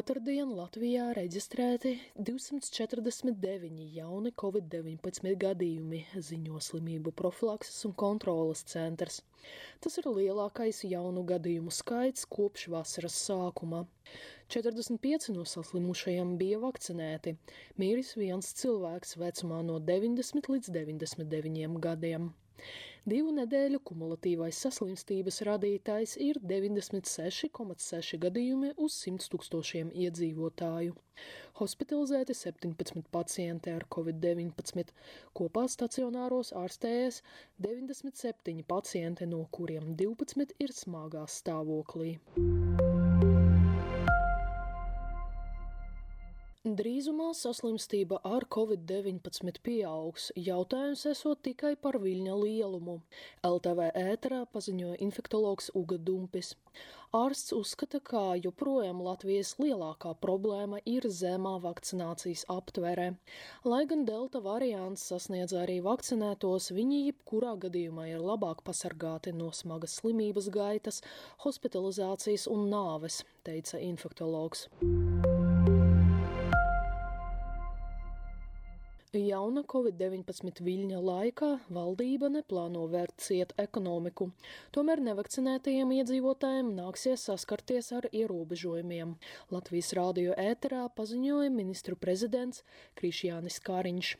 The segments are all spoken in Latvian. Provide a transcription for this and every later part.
Otradien Latvijā reģistrēti 249 jauni covid-19 gadījumi, ziņo slimību profilakses un kontrolas centrs. Tas ir lielākais jaunu gadījumu skaits kopš vasaras sākuma. 45 no saslimušajiem bija vakcinēti, mīris viens cilvēks vecumā no 90 līdz 99 gadiem. Divu nedēļu kumulatīvais saslimstības rādītājs ir 96,6 gadījumi uz 100 tūkstošiem iedzīvotāju. Hospitalizēti 17 pacienti ar covid-19, kopā stacionāros ārstējas 97 pacienti, no kuriem 12 ir smagā stāvoklī. Drīzumā saslimstība ar covid-19 pieaugs. Jautājums esot tikai par viļņa lielumu. LTV ēterā paziņoja infektologs Uga Dumpis. Ārsts uzskata, ka joprojām Latvijas lielākā problēma ir zemā vakcinācijas aptverē. Lai gan delta variants sasniedz arī vakcinētos, viņi jebkurā gadījumā ir labāk pasargāti no smagas slimības gaitas, hospitalizācijas un nāves, teica infektologs. Jauna Covid-19 viļņa laikā valdība neplāno vērt ciet ekonomiku. Tomēr nevakcinētajiem iedzīvotājiem nāksies saskarties ar ierobežojumiem. Latvijas rādio ēterā paziņoja ministru prezidents Krišjānis Kāriņš.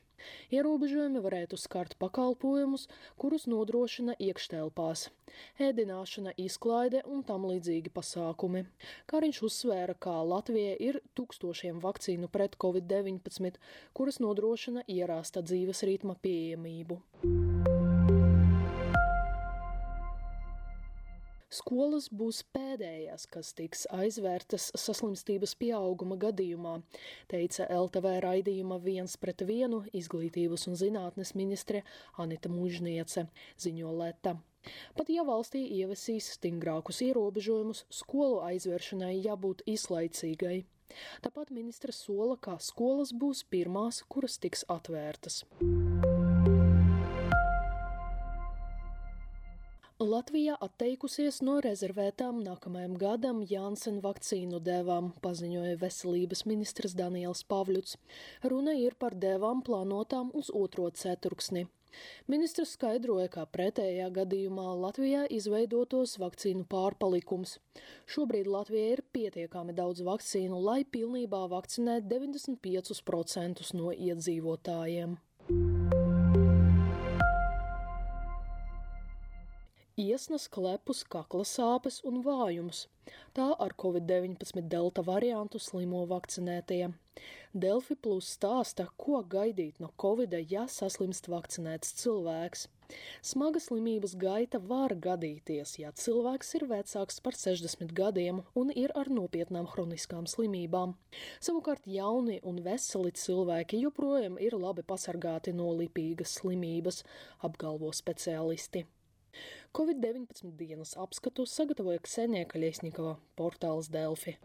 Ierobežojumi varētu skart pakalpojumus, kurus nodrošina iekštelpās - ēdināšana, izklaide un tam līdzīgi pasākumi. Kariņš uzsvēra, ka Latvija ir tūkstošiem vakcīnu pret covid-19, kuras nodrošina ierāsta dzīves ritma pieejamību. Skolas būs pēdējās, kas tiks aizvērtas saslimstības pieauguma gadījumā, teica LTV raidījuma viens pret vienu izglītības un zinātnes ministre Anita Mužniece, ziņo Leta. Pat ja valstī ievesīs stingrākus ierobežojumus, skolu aizvēršanai jābūt izlaicīgai. Tāpat ministra sola, ka skolas būs pirmās, kuras tiks atvērtas. Latvija atteikusies no rezervētām nākamajam gadam Janssen vakcīnu devām, paziņoja veselības ministrs Daniels Pavļuts. Runa ir par devām plānotām uz otro ceturksni. Ministrs skaidroja, ka pretējā gadījumā Latvijā izveidotos vakcīnu pārpalikums. Šobrīd Latvijā ir pietiekami daudz vakcīnu, lai pilnībā vakcinētu 95% no iedzīvotājiem. Iesnas klepus, kakla sāpes un vājumus. Tā ar covid-19 delta variantu slimo vakcinētajiem. Delfi plus stāsta, ko gaidīt no covida, ja saslimst vakcinēts cilvēks. Smaga slimības gaita var gadīties, ja cilvēks ir vecāks par 60 gadiem un ir ar nopietnām hroniskām slimībām. Savukārt jauni un veseli cilvēki joprojām ir labi pasargāti no lipīgas slimības, apgalvo speciālisti. Covid-19 dienas apskatu sagatavoja Ksenija Kaļiesņikova portāls Delfi.